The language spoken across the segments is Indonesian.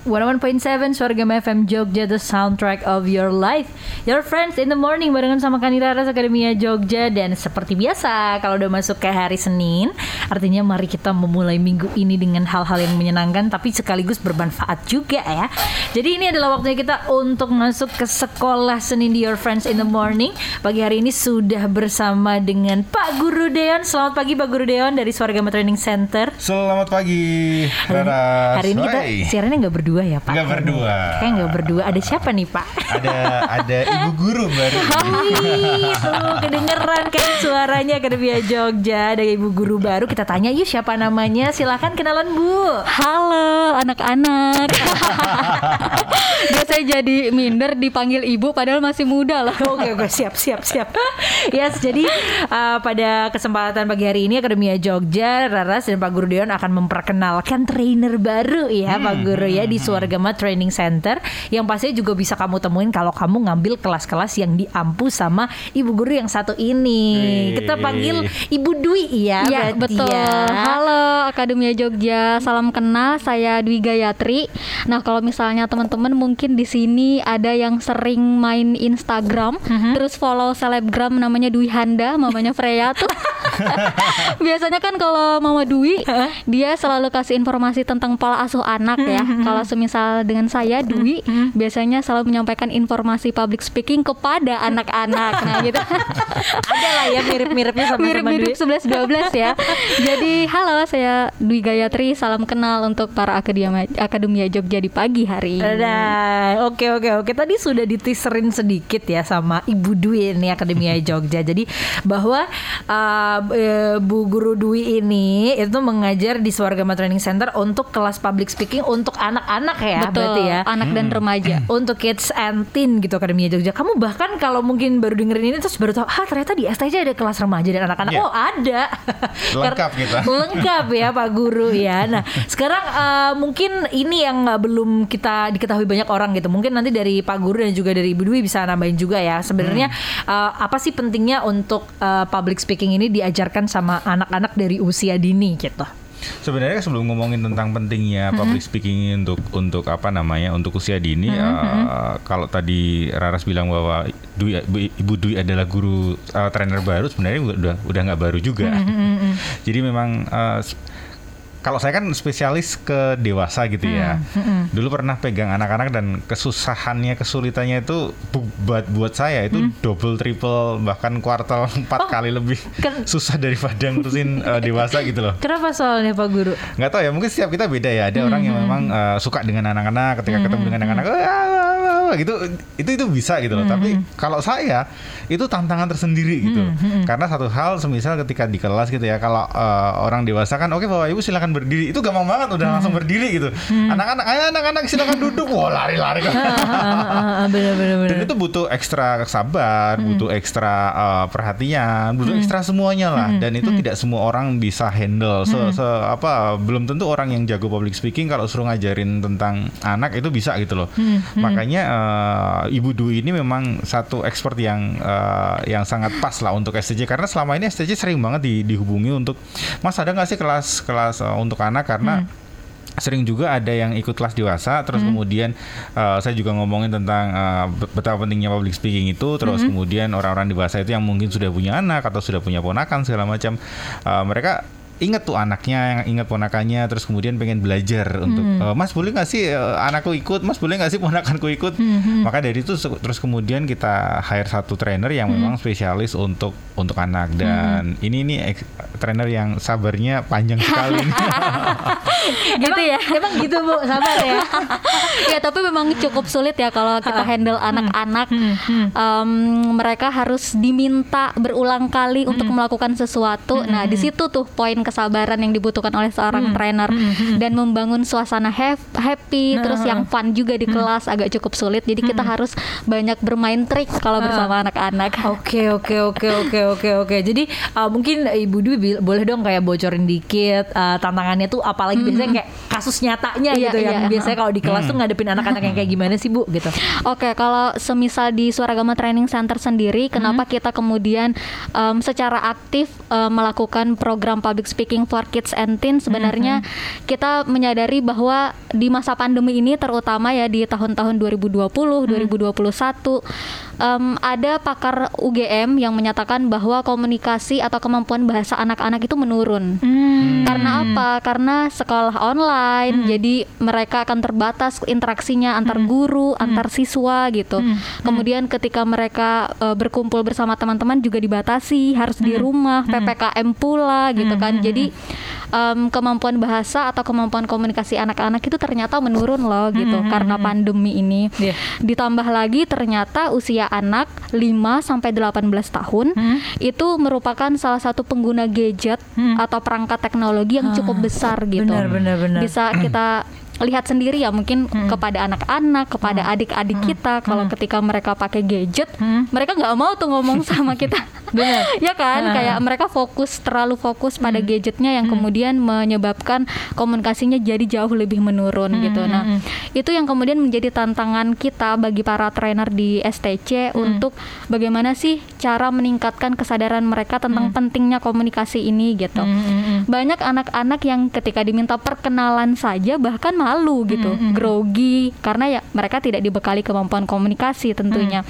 101.7 Suarga FM Jogja The soundtrack of your life. Your friends in the morning Barengan sama Kaniraras Akademia Jogja. Dan seperti biasa Kalau udah masuk ke hari Senin Artinya mari kita memulai minggu ini Dengan hal-hal yang menyenangkan Tapi sekaligus bermanfaat juga ya. Jadi ini adalah waktunya kita Untuk masuk ke sekolah Senin di Your Friends in the morning. Pagi hari ini sudah bersama dengan Pak Guru Deon. Selamat pagi Pak Guru Deon Dari Suarga Training Center. Selamat pagi Raras Hari ini kita siarannya nggak berdua ya Pak? Nggak berdua. Kayak nggak berdua. Ada siapa nih Pak? Ada ada ibu guru baru. Wih, tuh kedengeran kan suaranya Akademia Jogja. Ada ibu guru baru. Kita tanya yuk siapa namanya. Silahkan kenalan Bu. Halo anak-anak. Saya jadi minder dipanggil ibu padahal masih muda lah Oke oke siap siap siap. Yes jadi uh, pada kesempatan pagi hari ini Akademia Jogja Raras dan Pak Guru Deon akan memperkenalkan trainer baru ya Pak Guru ya di Suargama Training Center Yang pastinya juga bisa kamu temuin kalau kamu ngambil kelas-kelas yang diampu sama ibu guru yang satu ini Wih. Kita panggil Ibu Dwi ya Iya berarti betul ya. Halo Akademia Jogja Salam kenal saya Dwi Gayatri Nah kalau misalnya teman-teman mungkin di sini ada yang sering main Instagram Mhm. Terus follow selebgram namanya Dwi Handa Mamanya Freya tuh Biasanya kan kalau Mama Dwi Dia selalu kasih informasi tentang pola asuh anak ya Mhm. Kalau semisal dengan saya Dwi Biasanya selalu menyampaikan informasi public speaking kepada anak-anak Nah gitu Ada lah ya mirip-miripnya sama mirip-mirip 11 12 ya. Jadi halo saya Dwi Gayatri, salam kenal untuk para akademia Akademia Jogja di pagi hari. ini. Oke oke oke. Tadi sudah diteaserin sedikit ya sama Ibu Dwi ini Akademia Jogja. Jadi bahwa uh, eh, Bu Guru Dwi ini itu mengajar di Swargama Training Center untuk kelas public speaking untuk anak-anak ya, Betul, berarti ya. anak dan remaja. Untuk kids and teen gitu Akademia Jogja. Kamu bahkan kalau mungkin baru dengerin ini terus baru tahu, ah ternyata di STJ ada kelas remaja dan anak-anak. Iya. Oh ada. Lengkap kita. Lengkap ya Pak Guru ya. Nah sekarang eh, mungkin ini yang eh, belum kita diketahui banyak orang gitu. Mungkin nanti dari Pak Guru dan juga dari Ibu Dwi bisa nambahin juga ya. Sebenarnya eh, apa sih pentingnya untuk eh, public speaking ini diajarkan sama anak-anak dari usia dini gitu? Sebenarnya sebelum ngomongin tentang pentingnya public speaking untuk untuk apa namanya untuk usia dini eh, Kalau tadi Raras bilang bahwa Dwi, Bu- Ibu Dwi adalah guru eh, trainer baru Sebenarnya udah udah nggak baru juga. Jadi memang s- kalau saya kan spesialis ke dewasa gitu ya. Dulu pernah pegang anak-anak dan kesusahannya, kesulitannya itu bu- buat buat saya itu double, triple, bahkan kuartal empat kali lebih Ken- susah daripada ngurusin eh, dewasa gitu loh. Kenapa soalnya Pak Guru? Nggak tahu ya, mungkin setiap kita beda ya. Ada orang yang memang eh, suka dengan anak-anak, ketika ketemu dengan anak-anak, gitu, itu itu bisa gitu loh. Tapi kalau saya itu tantangan tersendiri gitu. Karena satu hal, semisal ketika di kelas gitu ya, kalau eh, orang dewasa kan, oke bapak ibu silakan berdiri, itu gampang banget udah langsung berdiri gitu. Anak-anak, ayo anak-anak silakan duduk, wah lari-lari. Dan itu butuh ekstra sabar, butuh ekstra uh, perhatian, butuh ekstra semuanya lah. Dan itu tidak semua orang bisa handle. Se, se- apa belum tentu orang yang jago public speaking kalau suruh ngajarin tentang anak itu bisa gitu loh. Makanya uh, Ibu Dwi ini memang satu expert yang uh, yang sangat pas lah untuk STJ karena selama ini STJ sering banget di- dihubungi untuk Mas ada nggak sih kelas kelas uh, untuk anak karena sering juga ada yang ikut kelas dewasa terus kemudian uh, saya juga ngomongin tentang uh, bet- betapa pentingnya public speaking itu terus kemudian orang-orang dewasa itu yang mungkin sudah punya anak atau sudah punya ponakan segala macam uh, mereka ingat tuh anaknya yang ingat ponakannya terus kemudian pengen belajar untuk "Eh, mas boleh nggak sih eh, anakku ikut? Mas boleh nggak sih ponakanku ikut? Maka dari itu terus kemudian kita hire satu trainer yang memang spesialis untuk untuk anak. Dan ini ini ex- trainer yang sabarnya panjang sekali. Nih. gitu ya. Emang gitu Bu, sabar ya. ya tapi memang cukup sulit ya kalau kita handle anak-anak. Em, mereka harus diminta berulang kali untuk melakukan sesuatu. Nah di situ tuh poin kesabaran yang dibutuhkan oleh seorang trainer dan membangun suasana hap- happy, terus yang fun juga di kelas agak cukup sulit. Jadi kita harus banyak bermain trik kalau bersama anak-anak. Oke oke oke oke oke oke. Jadi uh, mungkin Ibu Dwi boleh dong kayak bocorin dikit uh, tantangannya tuh apalagi biasanya kayak kasus nyatanya Iya, gitu yang iya. biasanya kalau di kelas tuh ngadepin anak-anak yang kayak gimana sih Bu? Gitu. Oke, kalau semisal di Suaragama Training Center sendiri, kenapa kita kemudian em, secara aktif em, melakukan program public speaking Speaking for Kids and Teens sebenarnya kita menyadari bahwa di masa pandemi ini terutama ya di tahun-tahun 2020, 2021 em, ada pakar UGM yang menyatakan bahwa komunikasi atau kemampuan bahasa anak-anak itu menurun. Hmm. Karena apa? Karena sekolah online, jadi mereka akan terbatas interaksinya antar guru, antar siswa gitu. Kemudian ketika mereka eh, berkumpul bersama teman-teman juga dibatasi, harus di rumah, ppkm pula gitu kan. Jadi em, kemampuan bahasa atau kemampuan komunikasi anak-anak itu ternyata menurun loh gitu karena pandemi ini. Iya. Ditambah lagi ternyata usia anak 5 sampai 18 tahun itu merupakan salah satu pengguna gadget atau perangkat teknologi yang cukup besar gitu. benar, benar, benar. Bisa kita lihat sendiri ya mungkin kepada anak-anak, kepada adik-adik kita kalau ketika mereka pakai gadget, mereka nggak mau tuh ngomong sama kita. Benar. ya kan? Ah. Kayak mereka fokus terlalu fokus pada gadgetnya yang kemudian menyebabkan komunikasinya jadi jauh lebih menurun gitu. Nah, itu yang kemudian menjadi tantangan kita bagi para trainer di STC untuk bagaimana sih cara meningkatkan kesadaran mereka tentang pentingnya komunikasi ini gitu. Banyak anak-anak yang ketika diminta perkenalan saja bahkan malu gitu, grogi karena ya mereka tidak dibekali kemampuan komunikasi tentunya.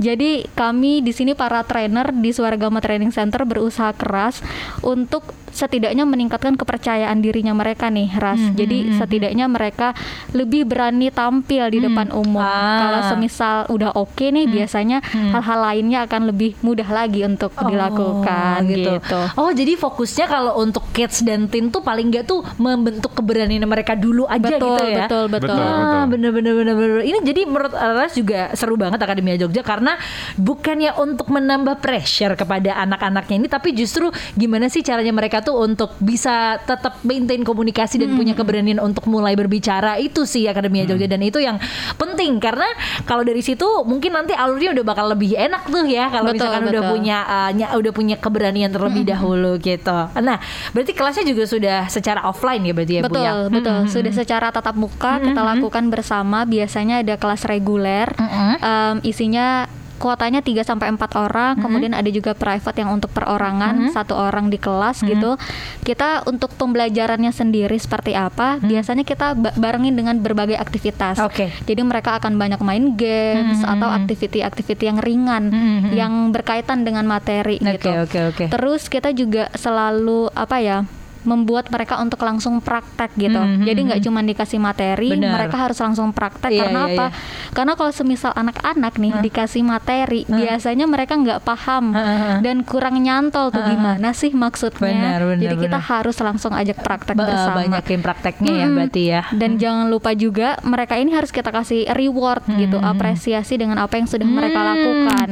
Jadi kami di sini para trainer di Suaragama Training Center berusaha keras untuk setidaknya meningkatkan kepercayaan dirinya mereka nih, Ras. Jadi setidaknya mereka lebih berani tampil di depan umum. Ah. Kalau semisal udah oke nih, biasanya hal-hal lainnya akan lebih mudah lagi untuk dilakukan Oh, gitu. Oh, jadi fokusnya kalau untuk kids dan teen tuh paling nggak tuh membentuk keberanian mereka dulu aja Betul, gitu ya. betul, betul. Betul. Ah, bener bener bener bener. Ini jadi menurut Aras juga seru banget Akademia Jogja karena bukannya untuk menambah pressure kepada anak-anaknya ini, tapi justru gimana sih caranya mereka tuh untuk bisa tetap maintain komunikasi dan punya keberanian untuk mulai berbicara. Itu sih Akademia Jogja. Dan itu yang penting. Karena kalau dari situ mungkin nanti alurnya udah bakal lebih enak tuh ya. Kalau Betul, misalkan udah betul. punya uh, nya- udah punya keberanian terlebih dahulu gitu. Nah, berarti kelasnya juga sudah secara offline ya berarti ya Bu betul, ya? betul. Sudah secara tatap muka kita lakukan bersama. Biasanya ada kelas reguler, em, isinya kuotanya 3 sampai 4 orang, kemudian ada juga private yang untuk perorangan, satu orang di kelas gitu. Kita untuk pembelajarannya sendiri seperti apa? Biasanya kita ba- barengin dengan berbagai aktivitas. Oke. Jadi mereka akan banyak main games atau aktiviti-aktiviti yang ringan yang berkaitan dengan materi Oke, gitu. oke, oke. Terus kita juga selalu apa ya? Membuat mereka untuk langsung praktek gitu. Mhm, Jadi nggak cuma dikasih materi, Benar. mereka harus langsung praktek Iya, karena iya, apa? iya. Karena kalau semisal anak-anak nih dikasih materi, biasanya mereka nggak paham Heeh. dan kurang nyantol tuh gimana sih maksudnya. Benar, benar, Jadi kita harus langsung ajak praktek Ba- bersama. banyakin prakteknya ya Mm-mm. berarti ya. Dan jangan lupa juga mereka ini harus kita kasih reward gitu, apresiasi dengan apa yang sudah mereka lakukan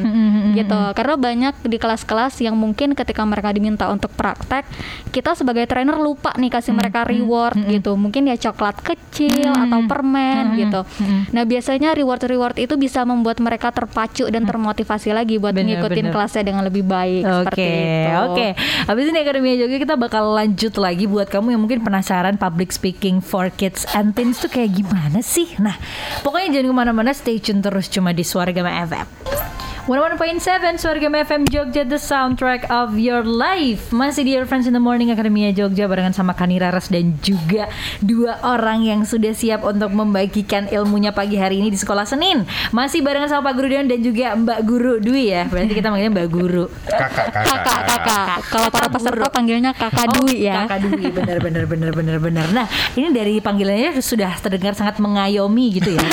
gitu. Karena banyak di kelas-kelas yang mungkin ketika mereka diminta untuk praktek, kita sebagai trainer lupa nih kasih mereka reward gitu. Mungkin ya coklat kecil atau permen gitu. Nah, biasanya reward-reward itu bisa membuat mereka terpacu dan termotivasi lagi buat Bener, ngikutin bener. kelasnya dengan lebih baik seperti Oke, itu. oke. Habis ini Akademia Jogja kita bakal lanjut lagi buat kamu yang mungkin penasaran public speaking for kids and teens tuh kayak gimana sih? Nah, pokoknya jangan ke mana-mana, stay tune terus cuma di Suara Gama FM. 101.7 Suara Gama FM Jogja The soundtrack of your life Masih di Your Friends in the Morning Akademia Jogja Barengan sama Kani Raras dan juga Dua orang yang sudah siap untuk membagikan ilmunya pagi hari ini di sekolah Senin Masih barengan sama Pak Guru Deon dan juga Mbak Guru Dwi ya Berarti kita manggilnya Mbak Guru Kakak, kakak, Kakak, kakak. Kalau para peserta panggilnya kakak Oh, Dwi ya. Kakak Dwi, benar benar benar benar benar. Nah, ini dari panggilannya sudah terdengar sangat mengayomi gitu ya.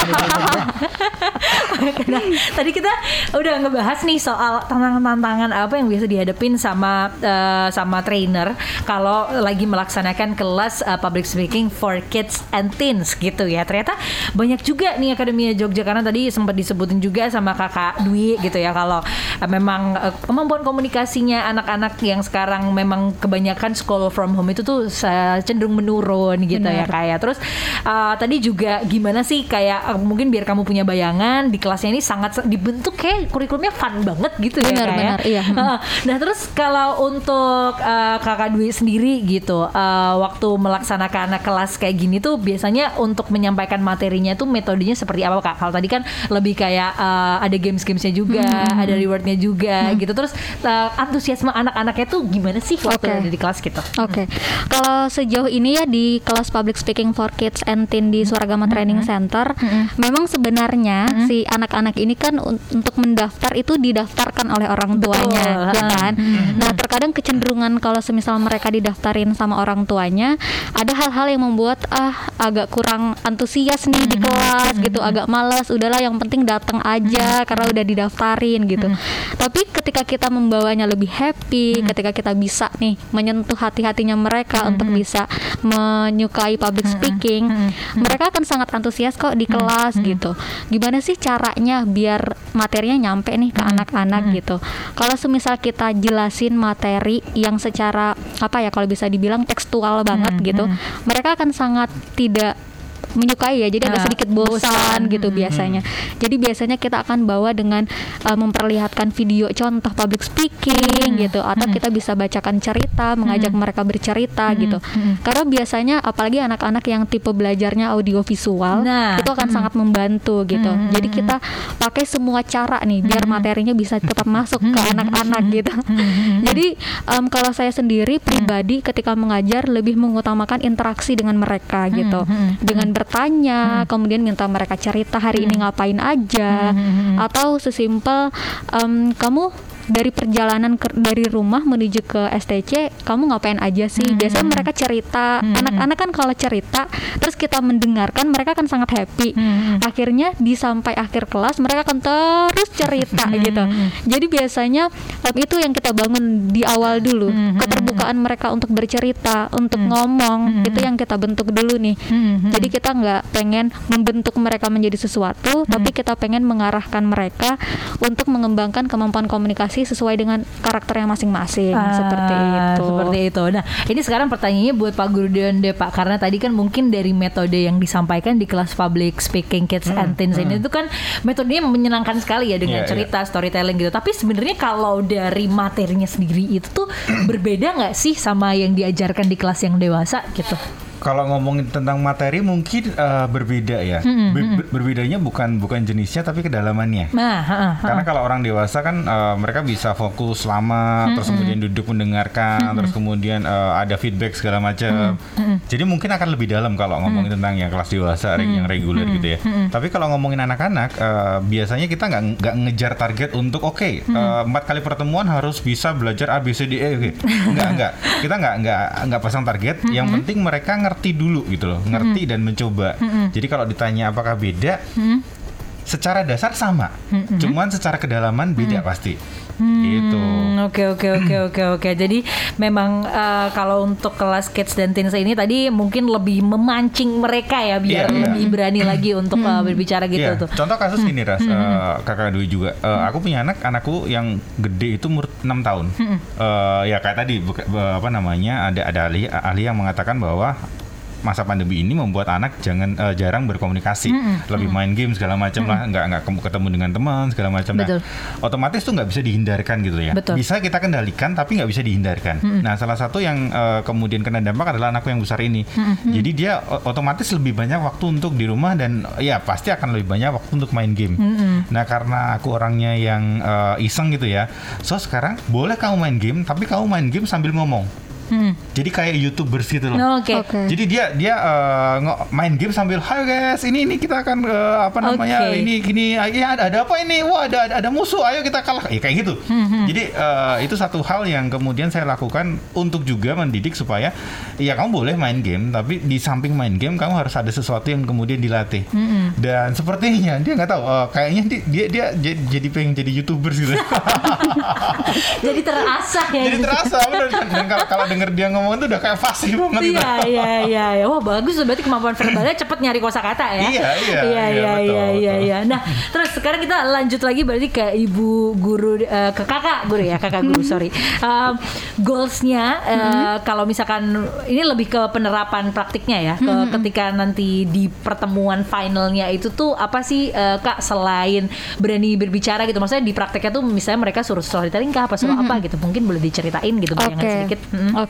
nah, tadi kita udah ngebahas nih soal tantangan-tantangan apa yang biasa dihadapin sama eh, sama trainer kalau lagi melaksanakan kelas eh, public speaking for kids and teens gitu ya. Ternyata banyak juga nih Akademia Jogja karena tadi sempat disebutin juga sama Kakak Dwi gitu ya kalau eh, memang eh, kemampuan komunikasinya anak-anak yang sekarang memang kebanyakan school from home itu tuh cenderung menurun gitu ya Benar. kayak terus uh, tadi juga gimana sih kayak uh, mungkin biar kamu punya bayangan di kelasnya ini sangat dibentuk kayak kurikulum kurikulumnya fun banget gitu ya Benar, Kak, ya. benar, iya. Nah terus kalau untuk uh, kakak Dwi sendiri gitu, uh, waktu melaksanakan anak kelas kayak gini tuh biasanya untuk menyampaikan materinya tuh metodenya seperti apa kak? Kalau tadi kan lebih kayak uh, ada games-gamesnya juga, Hmm, ada rewardnya juga gitu. Terus uh, antusiasme anak-anaknya tuh gimana sih waktu Oke. ada di kelas gitu? Oke, kalau sejauh ini ya di kelas Public Speaking for Kids and Teen di Suaragama Training Center, memang sebenarnya si anak-anak ini kan un- untuk mendaftar itu didaftarkan oleh orang tuanya, Betul. ya kan? Nah, terkadang kecenderungan kalau semisal mereka didaftarin sama orang tuanya, ada hal-hal yang membuat ah agak kurang antusias nih di kelas gitu, agak malas. Udahlah, yang penting datang aja karena udah didaftarin gitu. Tapi ketika kita membawanya lebih happy, ketika kita bisa nih menyentuh hati-hatinya mereka untuk bisa menyukai public speaking, mereka akan sangat antusias kok di kelas gitu. Gimana sih caranya biar materinya nyampe nih ke anak-anak gitu. Kalau semisal kita jelasin materi yang secara apa ya kalau bisa dibilang tekstual banget gitu, mereka akan sangat tidak menyukai ya jadi Nah, agak sedikit bosan gitu biasanya. jadi biasanya kita akan bawa dengan uh, memperlihatkan video contoh public speaking gitu atau kita bisa bacakan cerita mengajak mereka bercerita gitu. karena biasanya apalagi anak-anak yang tipe belajarnya audio visual Nah. itu akan sangat membantu gitu. Jadi kita pakai semua cara nih biar materinya bisa tetap masuk ke anak-anak gitu. Jadi em, kalau saya sendiri pribadi ketika mengajar lebih mengutamakan interaksi dengan mereka gitu. Dengan bertanya kemudian minta mereka cerita hari ini ngapain aja? Atau sesimpel em, kamu dari perjalanan ke- dari rumah menuju ke STC kamu ngapain aja sih? Biasanya mereka cerita. Anak-anak kan kalau cerita terus kita mendengarkan mereka kan sangat happy. Akhirnya di sampai akhir kelas mereka akan terus cerita gitu. Jadi biasanya em, itu yang kita bangun di awal dulu. Keterbukaan mereka untuk bercerita untuk ngomong itu yang kita bentuk dulu nih. Jadi kita nggak pengen membentuk mereka menjadi sesuatu tapi kita pengen mengarahkan mereka untuk mengembangkan kemampuan komunikasi sesuai dengan karakternya masing-masing Ah, seperti itu Seperti itu. Nah, ini sekarang pertanyaannya buat Pak Guru Deon deh Pak, karena tadi kan mungkin dari metode yang disampaikan di kelas public speaking kids and teens ini itu kan metodenya menyenangkan sekali ya dengan Iya, cerita storytelling gitu. Tapi sebenarnya kalau dari materinya sendiri itu tuh berbeda nggak sih sama yang diajarkan di kelas yang dewasa gitu? Kalau ngomongin tentang materi mungkin eh, berbeda ya. Ber- ber- berbedanya bukan bukan jenisnya tapi kedalamannya. Nah, heeh, heeh. Karena kalau orang dewasa kan eh, mereka bisa fokus lama, terus kemudian duduk mendengarkan, terus kemudian eh, ada feedback segala macam. Jadi mungkin akan lebih dalam kalau ngomongin tentang yang kelas dewasa re- yang reguler gitu ya. Tapi kalau ngomongin anak-anak, eh, biasanya kita nggak nggak ngejar target untuk oke eh, empat kali pertemuan harus bisa belajar A B C D E. Oke, nggak nggak. Kita nggak nggak nggak pasang target. Yang penting mereka ngerti dulu gitu loh, ngerti dan mencoba. Jadi kalau ditanya apakah beda, secara dasar sama, cuman secara kedalaman beda pasti. Gitu. Hmm, Oke oke oke oke oke. Jadi memang eh, kalau untuk kelas kids dan teens ini tadi mungkin lebih memancing mereka ya biar Iya, iya. lebih berani lagi untuk eh, berbicara gitu Iya, tuh. Contoh kasus gini Ras, eh, kakak Dwi juga. Eh, Aku punya anak, anakku yang gede itu umur 6 tahun. Eh, ya kayak tadi apa namanya ada ada ahli ahli yang mengatakan bahwa masa pandemi ini membuat anak jangan eh, jarang berkomunikasi, lebih main game segala macam lah, nggak nggak ketemu dengan teman segala macam. Nah, otomatis tuh nggak bisa dihindarkan gitu ya. Betul. Bisa kita kendalikan tapi nggak bisa dihindarkan. Nah, salah satu yang eh, kemudian kena dampak adalah anakku yang besar ini. Jadi dia o- otomatis lebih banyak waktu untuk di rumah dan ya pasti akan lebih banyak waktu untuk main game. Nah, karena aku orangnya yang eh, iseng gitu ya. So sekarang boleh kamu main game tapi kamu main game sambil ngomong. Hmm. Jadi kayak YouTubers gitu loh. Nah, Oke. Oke. Jadi dia dia eh, ngo- main game sambil Hai guys, ini ini kita akan eh, apa namanya? Oke. Ini gini ya ada ada apa ini? Wah, ada ada, ada musuh. Ayo kita kalah. Ya kayak gitu. Hmm, Jadi eh, itu satu hal yang kemudian saya lakukan untuk juga mendidik supaya ya kamu boleh main game, tapi di samping main game kamu harus ada sesuatu yang kemudian dilatih. Hmm, Dan sepertinya dia nggak tahu eh, kayaknya di- dia dia jadi, jadi pengen jadi YouTubers gitu. Jadi terasa ya. jadi gitu. terasa dan kalau kalau denger dia ngomong itu udah kayak fasih banget gitu. Iya iya iya ya. Wah bagus berarti kemampuan verbalnya cepet nyari kosakata ya. Iya, iya, iya iya, iya iya iya iya. Nah terus sekarang kita lanjut lagi berarti ke ibu guru eh, ke kakak guru ya kakak guru sorry. Um, goalsnya eh, kalau misalkan ini lebih ke penerapan praktiknya ya. Ke, Ketika nanti di pertemuan finalnya itu tuh apa sih eh, kak selain berani berbicara gitu. Maksudnya di prakteknya tuh misalnya mereka suruh storytelling kah apa suruh apa gitu. Mungkin boleh diceritain gitu bayangan Oke, sedikit. Mm. oke.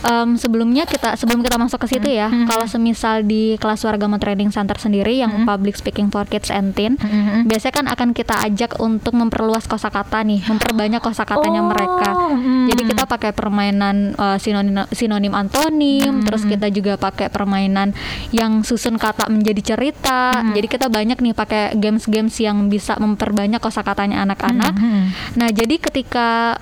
Em, sebelumnya kita sebelum kita masuk ke situ ya, kalau semisal di kelas Wargama Training Center sendiri yang Public Speaking for Kids and Teen, biasanya kan akan kita ajak untuk memperluas kosakata nih, memperbanyak kosakatanya Oh, mereka. mm. Jadi kita pakai permainan eh, sinonim sinonim antonim, terus kita juga pakai permainan yang susun kata menjadi cerita. Jadi kita banyak nih pakai games-games yang bisa memperbanyak kosakatanya anak-anak. Nah, jadi ketika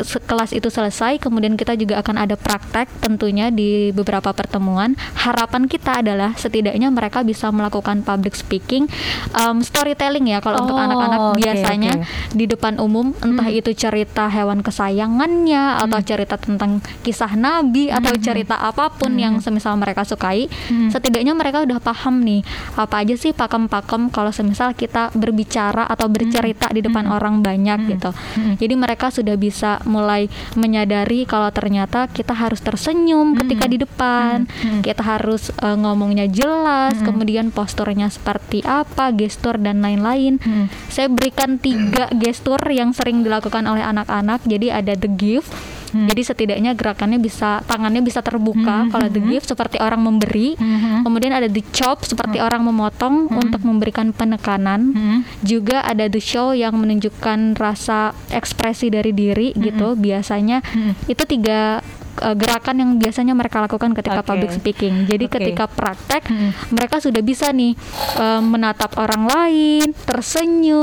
se- kelas itu selesai, kemudian kita juga akan ada praktek tentunya di beberapa pertemuan. Harapan kita adalah setidaknya mereka bisa melakukan public speaking, um, storytelling ya kalau untuk Oh, anak-anak oke, biasanya oke. di depan umum, entah itu cerita hewan kesayangannya atau cerita tentang kisah nabi atau cerita apa pun yang semisal mereka sukai, setidaknya mereka udah paham nih apa aja sih pakem-pakem kalau semisal kita berbicara atau bercerita di depan orang banyak gitu. Jadi mereka sudah bisa mulai menyadari kalau ternyata kita harus tersenyum ketika di depan, kita harus eh, ngomongnya jelas, kemudian posturnya seperti apa, gestur dan lain-lain. Saya berikan tiga gestur yang sering dilakukan oleh anak-anak. Jadi ada the gift. Jadi setidaknya gerakannya bisa tangannya bisa terbuka kalau the gift seperti orang memberi. Kemudian ada the chop seperti orang memotong untuk memberikan penekanan. Juga ada the show yang menunjukkan rasa ekspresi dari diri gitu. Biasanya. Itu tiga uh, gerakan yang biasanya mereka lakukan ketika Oke. public speaking. Jadi Oke. ketika praktek mereka sudah bisa nih uh, menatap orang lain, tersenyum,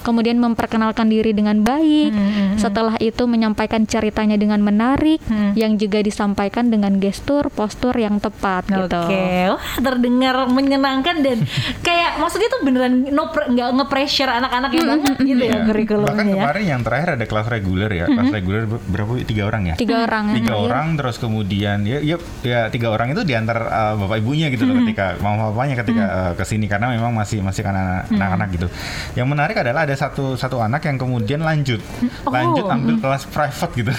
kemudian memperkenalkan diri dengan baik. Setelah itu menyampaikan ceritanya dengan menarik yang juga disampaikan dengan gestur, postur yang tepat gitu. Oke, wah terdengar menyenangkan dan kayak maksudnya tuh beneran no nggak nge-pressure anak-anaknya banget gitu ya Iya. Bahkan kurikulumnya ya. kemarin yang terakhir ada kelas reguler ya, kelas reguler ber- berapa? Tiga orang ya? Tiga orang. tiga Iya. Orang terus kemudian ya ya, ya tiga orang itu diantar uh, bapak ibunya gitu loh ketika mama bapaknya ketika uh, ke sini karena memang masih masih kan anak- anak-anak gitu. Yang menarik adalah ada satu satu anak yang kemudian lanjut. Oh. lanjut ambil kelas private gitu.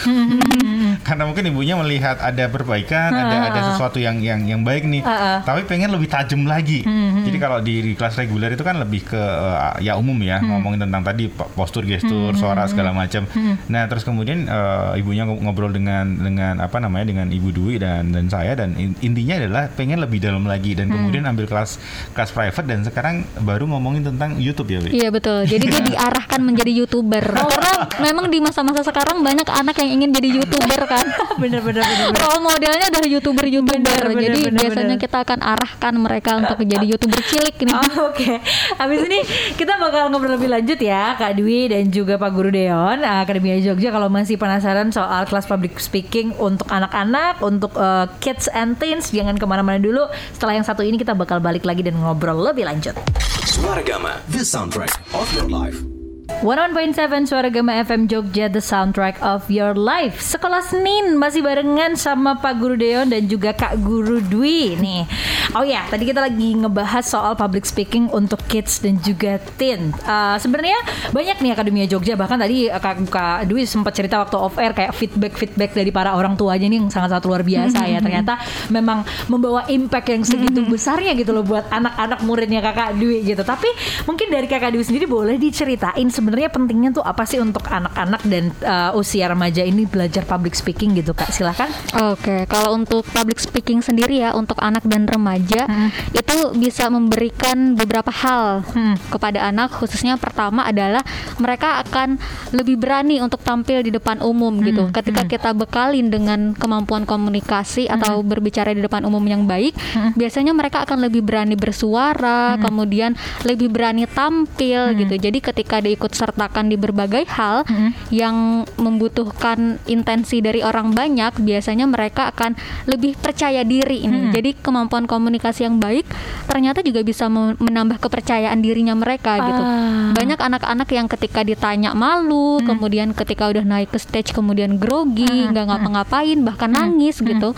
Karena mungkin ibunya melihat ada perbaikan ada ada sesuatu yang yang yang baik nih. Ah, ah. tapi pengen lebih tajam lagi. Jadi kalau di, di kelas reguler itu kan lebih ke uh, ya umum ya ngomongin tentang tadi po- postur gestur suara segala macam. Nah terus kemudian uh, ibunya ngob- ngobrol dengan dengan apa namanya dengan ibu Dwi dan dan saya dan in- intinya adalah pengen lebih dalam lagi dan kemudian ambil kelas kelas private dan sekarang baru ngomongin tentang YouTube ya? Iya betul. Jadi dia diarahkan menjadi youtuber. Karena memang di masa-masa sekarang banyak anak yang ingin jadi youtuber kan. bener bener bener. bener. Role modelnya adalah youtuber youtuber. Bener, bener, Jadi bener, biasanya bener. kita akan arahkan mereka untuk jadi youtuber cilik nih. Oh, Oke, habis ini kita bakal ngobrol lebih lanjut ya Kak Dwi dan juga Pak Guru Deon Akademia Jogja kalau masih penasaran soal kelas public speaking untuk anak-anak, untuk eh, kids and teens jangan ke mana-mana dulu. Setelah yang satu ini kita bakal balik lagi dan ngobrol lebih lanjut. Swaragama, the soundtrack of your life. 101.7 Suara Gama FM Jogja The Soundtrack of Your Life. Sekolah Senin masih barengan sama Pak Guru Deon dan juga Kak Guru Dwi nih. Oh ya tadi kita lagi ngebahas soal public speaking untuk kids dan juga teen. Eh, Sebenarnya banyak nih Akademia Jogja Bahkan tadi eh, Kak, Kak Dwi sempat cerita waktu off air Kayak feedback-feedback dari para orang tuanya nih yang sangat-sangat luar biasa ya. Ternyata memang membawa impact yang segitu besarnya gitu loh Buat anak-anak muridnya Kakak Dwi gitu. Tapi mungkin dari Kakak Dwi sendiri boleh diceritain sebenarnya pentingnya tuh apa sih untuk anak-anak dan uh, usia remaja ini belajar public speaking gitu kak? Silahkan Oke, kalau untuk public speaking sendiri ya untuk anak dan remaja itu bisa memberikan beberapa hal kepada anak. Khususnya pertama adalah mereka akan lebih berani untuk tampil di depan umum gitu. Ketika kita bekalin dengan kemampuan komunikasi atau berbicara di depan umum yang baik, biasanya mereka akan lebih berani bersuara, kemudian lebih berani tampil gitu. Jadi ketika diikuti ikut sertakan di berbagai hal yang membutuhkan intensi dari orang banyak, biasanya mereka akan lebih percaya diri ini. Jadi kemampuan komunikasi yang baik ternyata juga bisa menambah kepercayaan dirinya mereka gitu. Ah. Banyak anak-anak yang ketika ditanya malu, kemudian ketika udah naik ke stage kemudian grogi, nggak ngapa-ngapain, bahkan nangis gitu.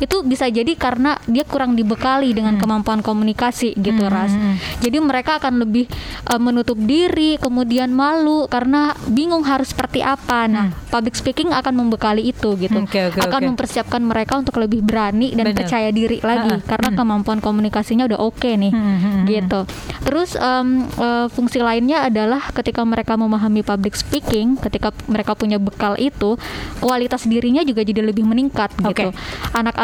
Itu bisa jadi karena dia kurang dibekali dengan kemampuan komunikasi gitu, Ras. Jadi mereka akan lebih uh, menutup diri, kemudian malu karena bingung harus seperti apa. Nah, public speaking akan membekali itu gitu. Oke, oke, akan oke. mempersiapkan mereka untuk lebih berani dan Benar. percaya diri lagi Ha-ha. karena kemampuan komunikasinya udah oke nih. Hmm, hmm, hmm. Gitu. Terus em, eh, fungsi lainnya adalah ketika mereka memahami public speaking, ketika mereka punya bekal itu, kualitas dirinya juga jadi lebih meningkat gitu. Oke.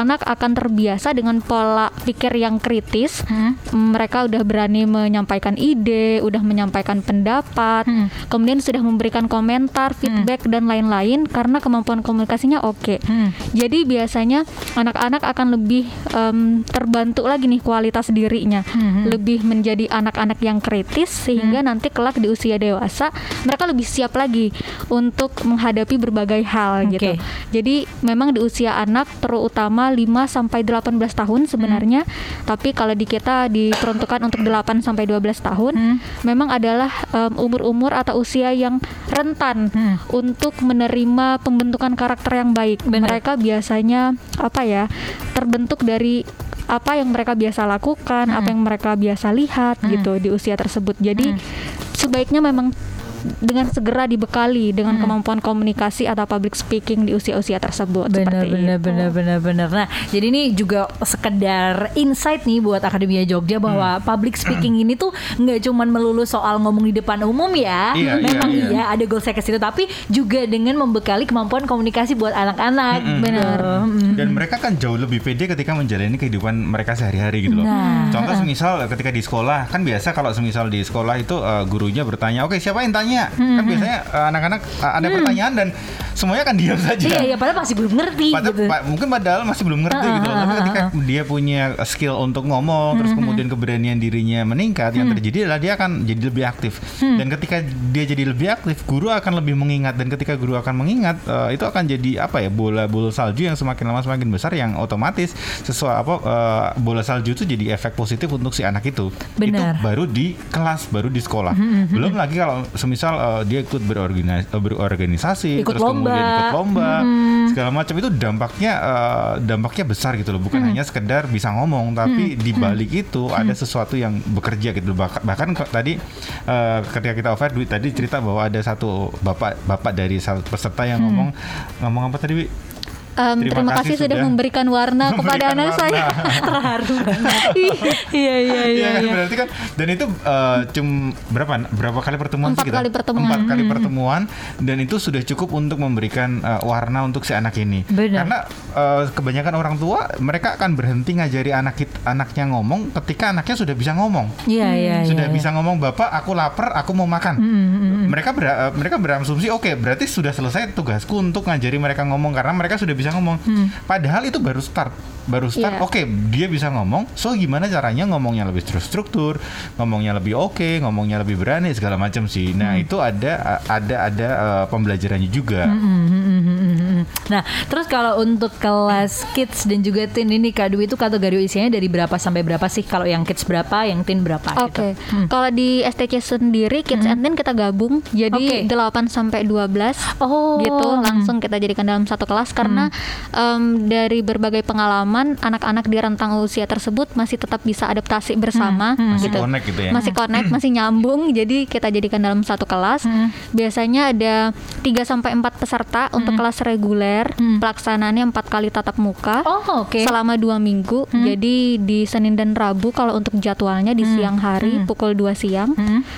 Anak-anak akan terbiasa dengan pola pikir yang kritis. Hmm. Mereka udah berani menyampaikan ide, udah menyampaikan pendapat, Hmm. kemudian sudah memberikan komentar, feedback dan lain-lain karena kemampuan komunikasinya oke. Hmm. Jadi biasanya anak-anak akan lebih em, terbantu lagi nih kualitas dirinya, Hmm. lebih menjadi anak-anak yang kritis sehingga nanti kelak di usia dewasa mereka lebih siap lagi untuk menghadapi berbagai hal Oke. gitu. Jadi memang di usia anak terutama 5 sampai 18 tahun sebenarnya, tapi kalau di kita diperuntukkan untuk 8 sampai 12 tahun, Hmm. memang adalah umur-umur atau usia yang rentan Hmm. untuk menerima pembentukan karakter yang baik. Benar. Mereka biasanya apa ya terbentuk dari apa yang mereka biasa lakukan, apa yang mereka biasa lihat gitu di usia tersebut. Jadi sebaiknya memang dengan segera dibekali dengan kemampuan komunikasi atau public speaking di usia-usia tersebut. Benar, seperti benar, itu. benar, benar, benar. Nah, jadi ini juga sekedar insight nih buat Akademia Jogja bahwa public speaking ini tuh nggak cuman melulu soal ngomong di depan umum ya. Iya, Memang iya, iya, ada goal saya ke situ, tapi juga dengan membekali kemampuan komunikasi buat anak-anak. Benar. Mm. Dan mereka kan jauh lebih pede ketika menjalani kehidupan mereka sehari-hari gitu loh. Nah. Contoh semisal ketika di sekolah kan biasa kalau semisal di sekolah itu uh, gurunya bertanya, oke siapa yang tanya? Kan biasanya uh, anak-anak uh, ada pertanyaan dan semuanya kan diam saja. Iya, iya, padahal masih belum ngerti Padahal, gitu. pa- mungkin padahal masih belum ngerti Ah, gitu loh. Tapi ketika dia punya skill untuk ngomong, terus kemudian keberanian dirinya meningkat, yang terjadi adalah dia akan jadi lebih aktif. Dan ketika dia jadi lebih aktif, guru akan lebih mengingat. Dan ketika guru akan mengingat, eh, itu akan jadi apa ya bola-bola salju yang semakin lama semakin besar, yang otomatis sesuai apa eh, bola salju itu jadi efek positif untuk si anak itu. Benar. Itu baru di kelas, baru di sekolah. Belum lagi kalau semisal eh, dia ikut berorganis- eh, berorganisasi, Ikut terus kemudian lomba. ikut lomba, segala macam itu dampaknya eh, dampaknya besar gitu loh. Bukan hanya sekedar bisa ngomong tapi di balik itu ada sesuatu yang bekerja gitu loh. Bahkan, tadi eh, ketika kita offer duit tadi cerita bahwa ada satu bapak bapak dari satu peserta yang ngomong ngomong apa tadi Wi? Em, Terima terima, kasih kasih sudah memberikan warna kepada memberikan anak saya. Terharu banget. Iya, iya, iya. Iya kan iya. berarti kan dan itu eh, cum berapa berapa kali pertemuan Empat sih kita? kali pertemuan. Empat kali Hmm. pertemuan dan itu sudah cukup untuk memberikan eh, warna untuk si anak ini. Benar. Karena eh, kebanyakan orang tua mereka akan berhenti ngajari anak anaknya ngomong ketika anaknya sudah bisa ngomong. Iya, iya, sudah iya. Hmm, bisa ngomong bapak aku lapar aku mau makan. Mereka ber- eh, mereka berasumsi oke berarti sudah selesai tugasku untuk ngajari mereka ngomong karena mereka sudah bisa ngomong. Hmm. Padahal itu baru start baru start Iya. oke dia bisa ngomong so gimana caranya ngomongnya lebih terstruktur ngomongnya lebih oke ngomongnya lebih berani segala macam sih nah itu ada ada ada eh, pembelajarannya juga Hmm, hmm, hmm, hmm, hmm. Nah, terus kalau untuk kelas kids dan juga teen ini Kak Dwi itu kategori usianya dari berapa sampai berapa sih? Kalau yang kids berapa, yang teen berapa Oke. gitu? Kalau di STC sendiri Kids and Teen kita gabung jadi Oke. 8 sampai 12 Oh. gitu langsung kita jadikan dalam satu kelas karena em, dari berbagai pengalaman anak-anak di rentang usia tersebut masih tetap bisa adaptasi bersama Masih gitu. connect gitu ya. Masih connect, masih nyambung jadi kita jadikan dalam satu kelas. Biasanya ada 3 sampai 4 peserta untuk kelas reguler. Pelaksanaannya empat kali tatap muka Oh, oke. selama dua minggu. Jadi di Senin dan Rabu kalau untuk jadwalnya di siang hari pukul 2 siang.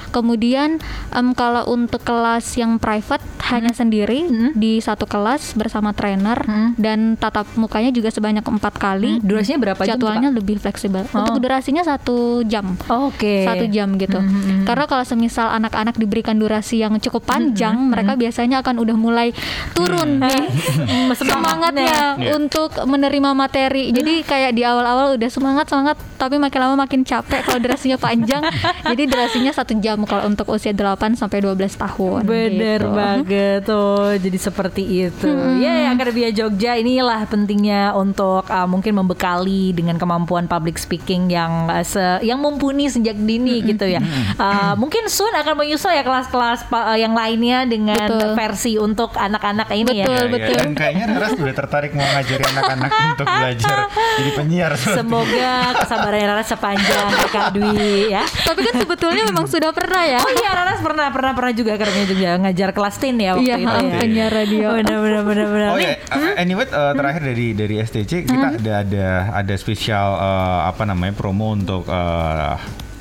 Kemudian em, kalau untuk kelas yang private hanya sendiri di satu kelas bersama trainer dan tatap mukanya juga sebanyak empat kali. Durasinya berapa jam? tuh, Jadwalnya lebih fleksibel. Oh. Untuk durasinya satu jam. Oh, Oke. Satu jam gitu. Karena kalau semisal anak-anak diberikan durasi yang cukup panjang, mereka biasanya akan udah mulai turun nih Hmm, semangatnya Iya. untuk menerima materi. Jadi kayak di awal-awal udah semangat semangat, tapi makin lama makin capek kalau durasinya panjang. Jadi durasinya satu jam kalau untuk usia 8 sampai 12 tahun. Bener gitu. banget tuh jadi seperti itu ya Akademia Jogja inilah pentingnya untuk uh, mungkin membekali dengan kemampuan public speaking yang uh, se- yang mumpuni sejak dini gitu ya Uh, mungkin soon akan menyusul ya kelas-kelas uh, yang lainnya dengan Betul. versi untuk anak-anak ini Betul, ya Ya, betul. ya. Dan kayaknya Rara sudah tertarik mau ngajari anak-anak untuk belajar jadi penyiar. semoga kesabaran Rara sepanjang Kak Dwi ya Tapi kan sebetulnya memang sudah pernah ya. Oh iya Raras pernah pernah pernah juga Akademia Jogja ngajar kelas teen ya waktu Iya, itu ya. penyiar radio. Benar benar benar benar. Oh Nih, ya, uh, anyway uh, terakhir dari dari STC kita ada ada ada spesial uh, apa namanya promo untuk uh,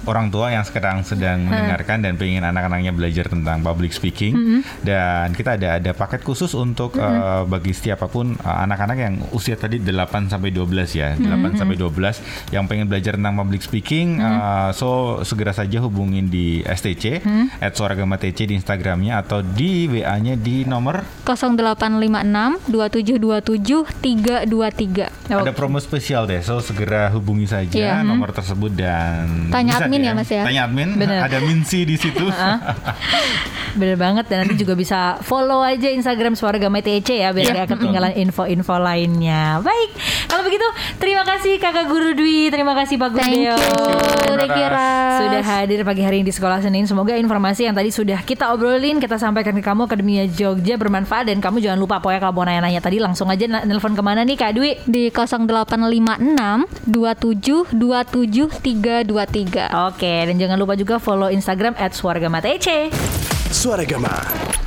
orang tua yang sekarang sedang mendengarkan dan pengen anak-anaknya belajar tentang public speaking. Dan kita ada ada paket khusus untuk uh, bagi siapa pun uh, anak-anak yang usia tadi 8 sampai 12 ya. 8 sampai 12 yang pengen belajar tentang public speaking uh, so segera saja hubungin di STC at Suaragama TC di Instagramnya atau di WA-nya di nomor 0856 2727 323. Ada promo spesial deh, so segera hubungi saja Iya. nomor tersebut dan Tanya bisa admin ya, Mas ya? Tanya admin, Bener. ada Minsi di situ. Bener banget dan nanti juga bisa follow aja Instagram Suara Gamai TC ya biar Iya, gak ketinggalan info-info lainnya. Baik, kalau begitu terima kasih Kakak Guru Dwi, terima kasih Pak you. Thank you, Ras. Sudah hadir pagi hari ini di Sekolah Senin. Semoga informasi yang tadi sudah kita obrolin, kita sampaikan ke kamu Akademia Jogja bermanfaat dan kamu jangan lupa pokoknya kalau mau nanya-nanya tadi langsung aja nelpon ke mana nih Kak Dwi? Di 0856 27 27 323. Oke, dan jangan lupa juga follow Instagram @suaragamatece. Suara Gama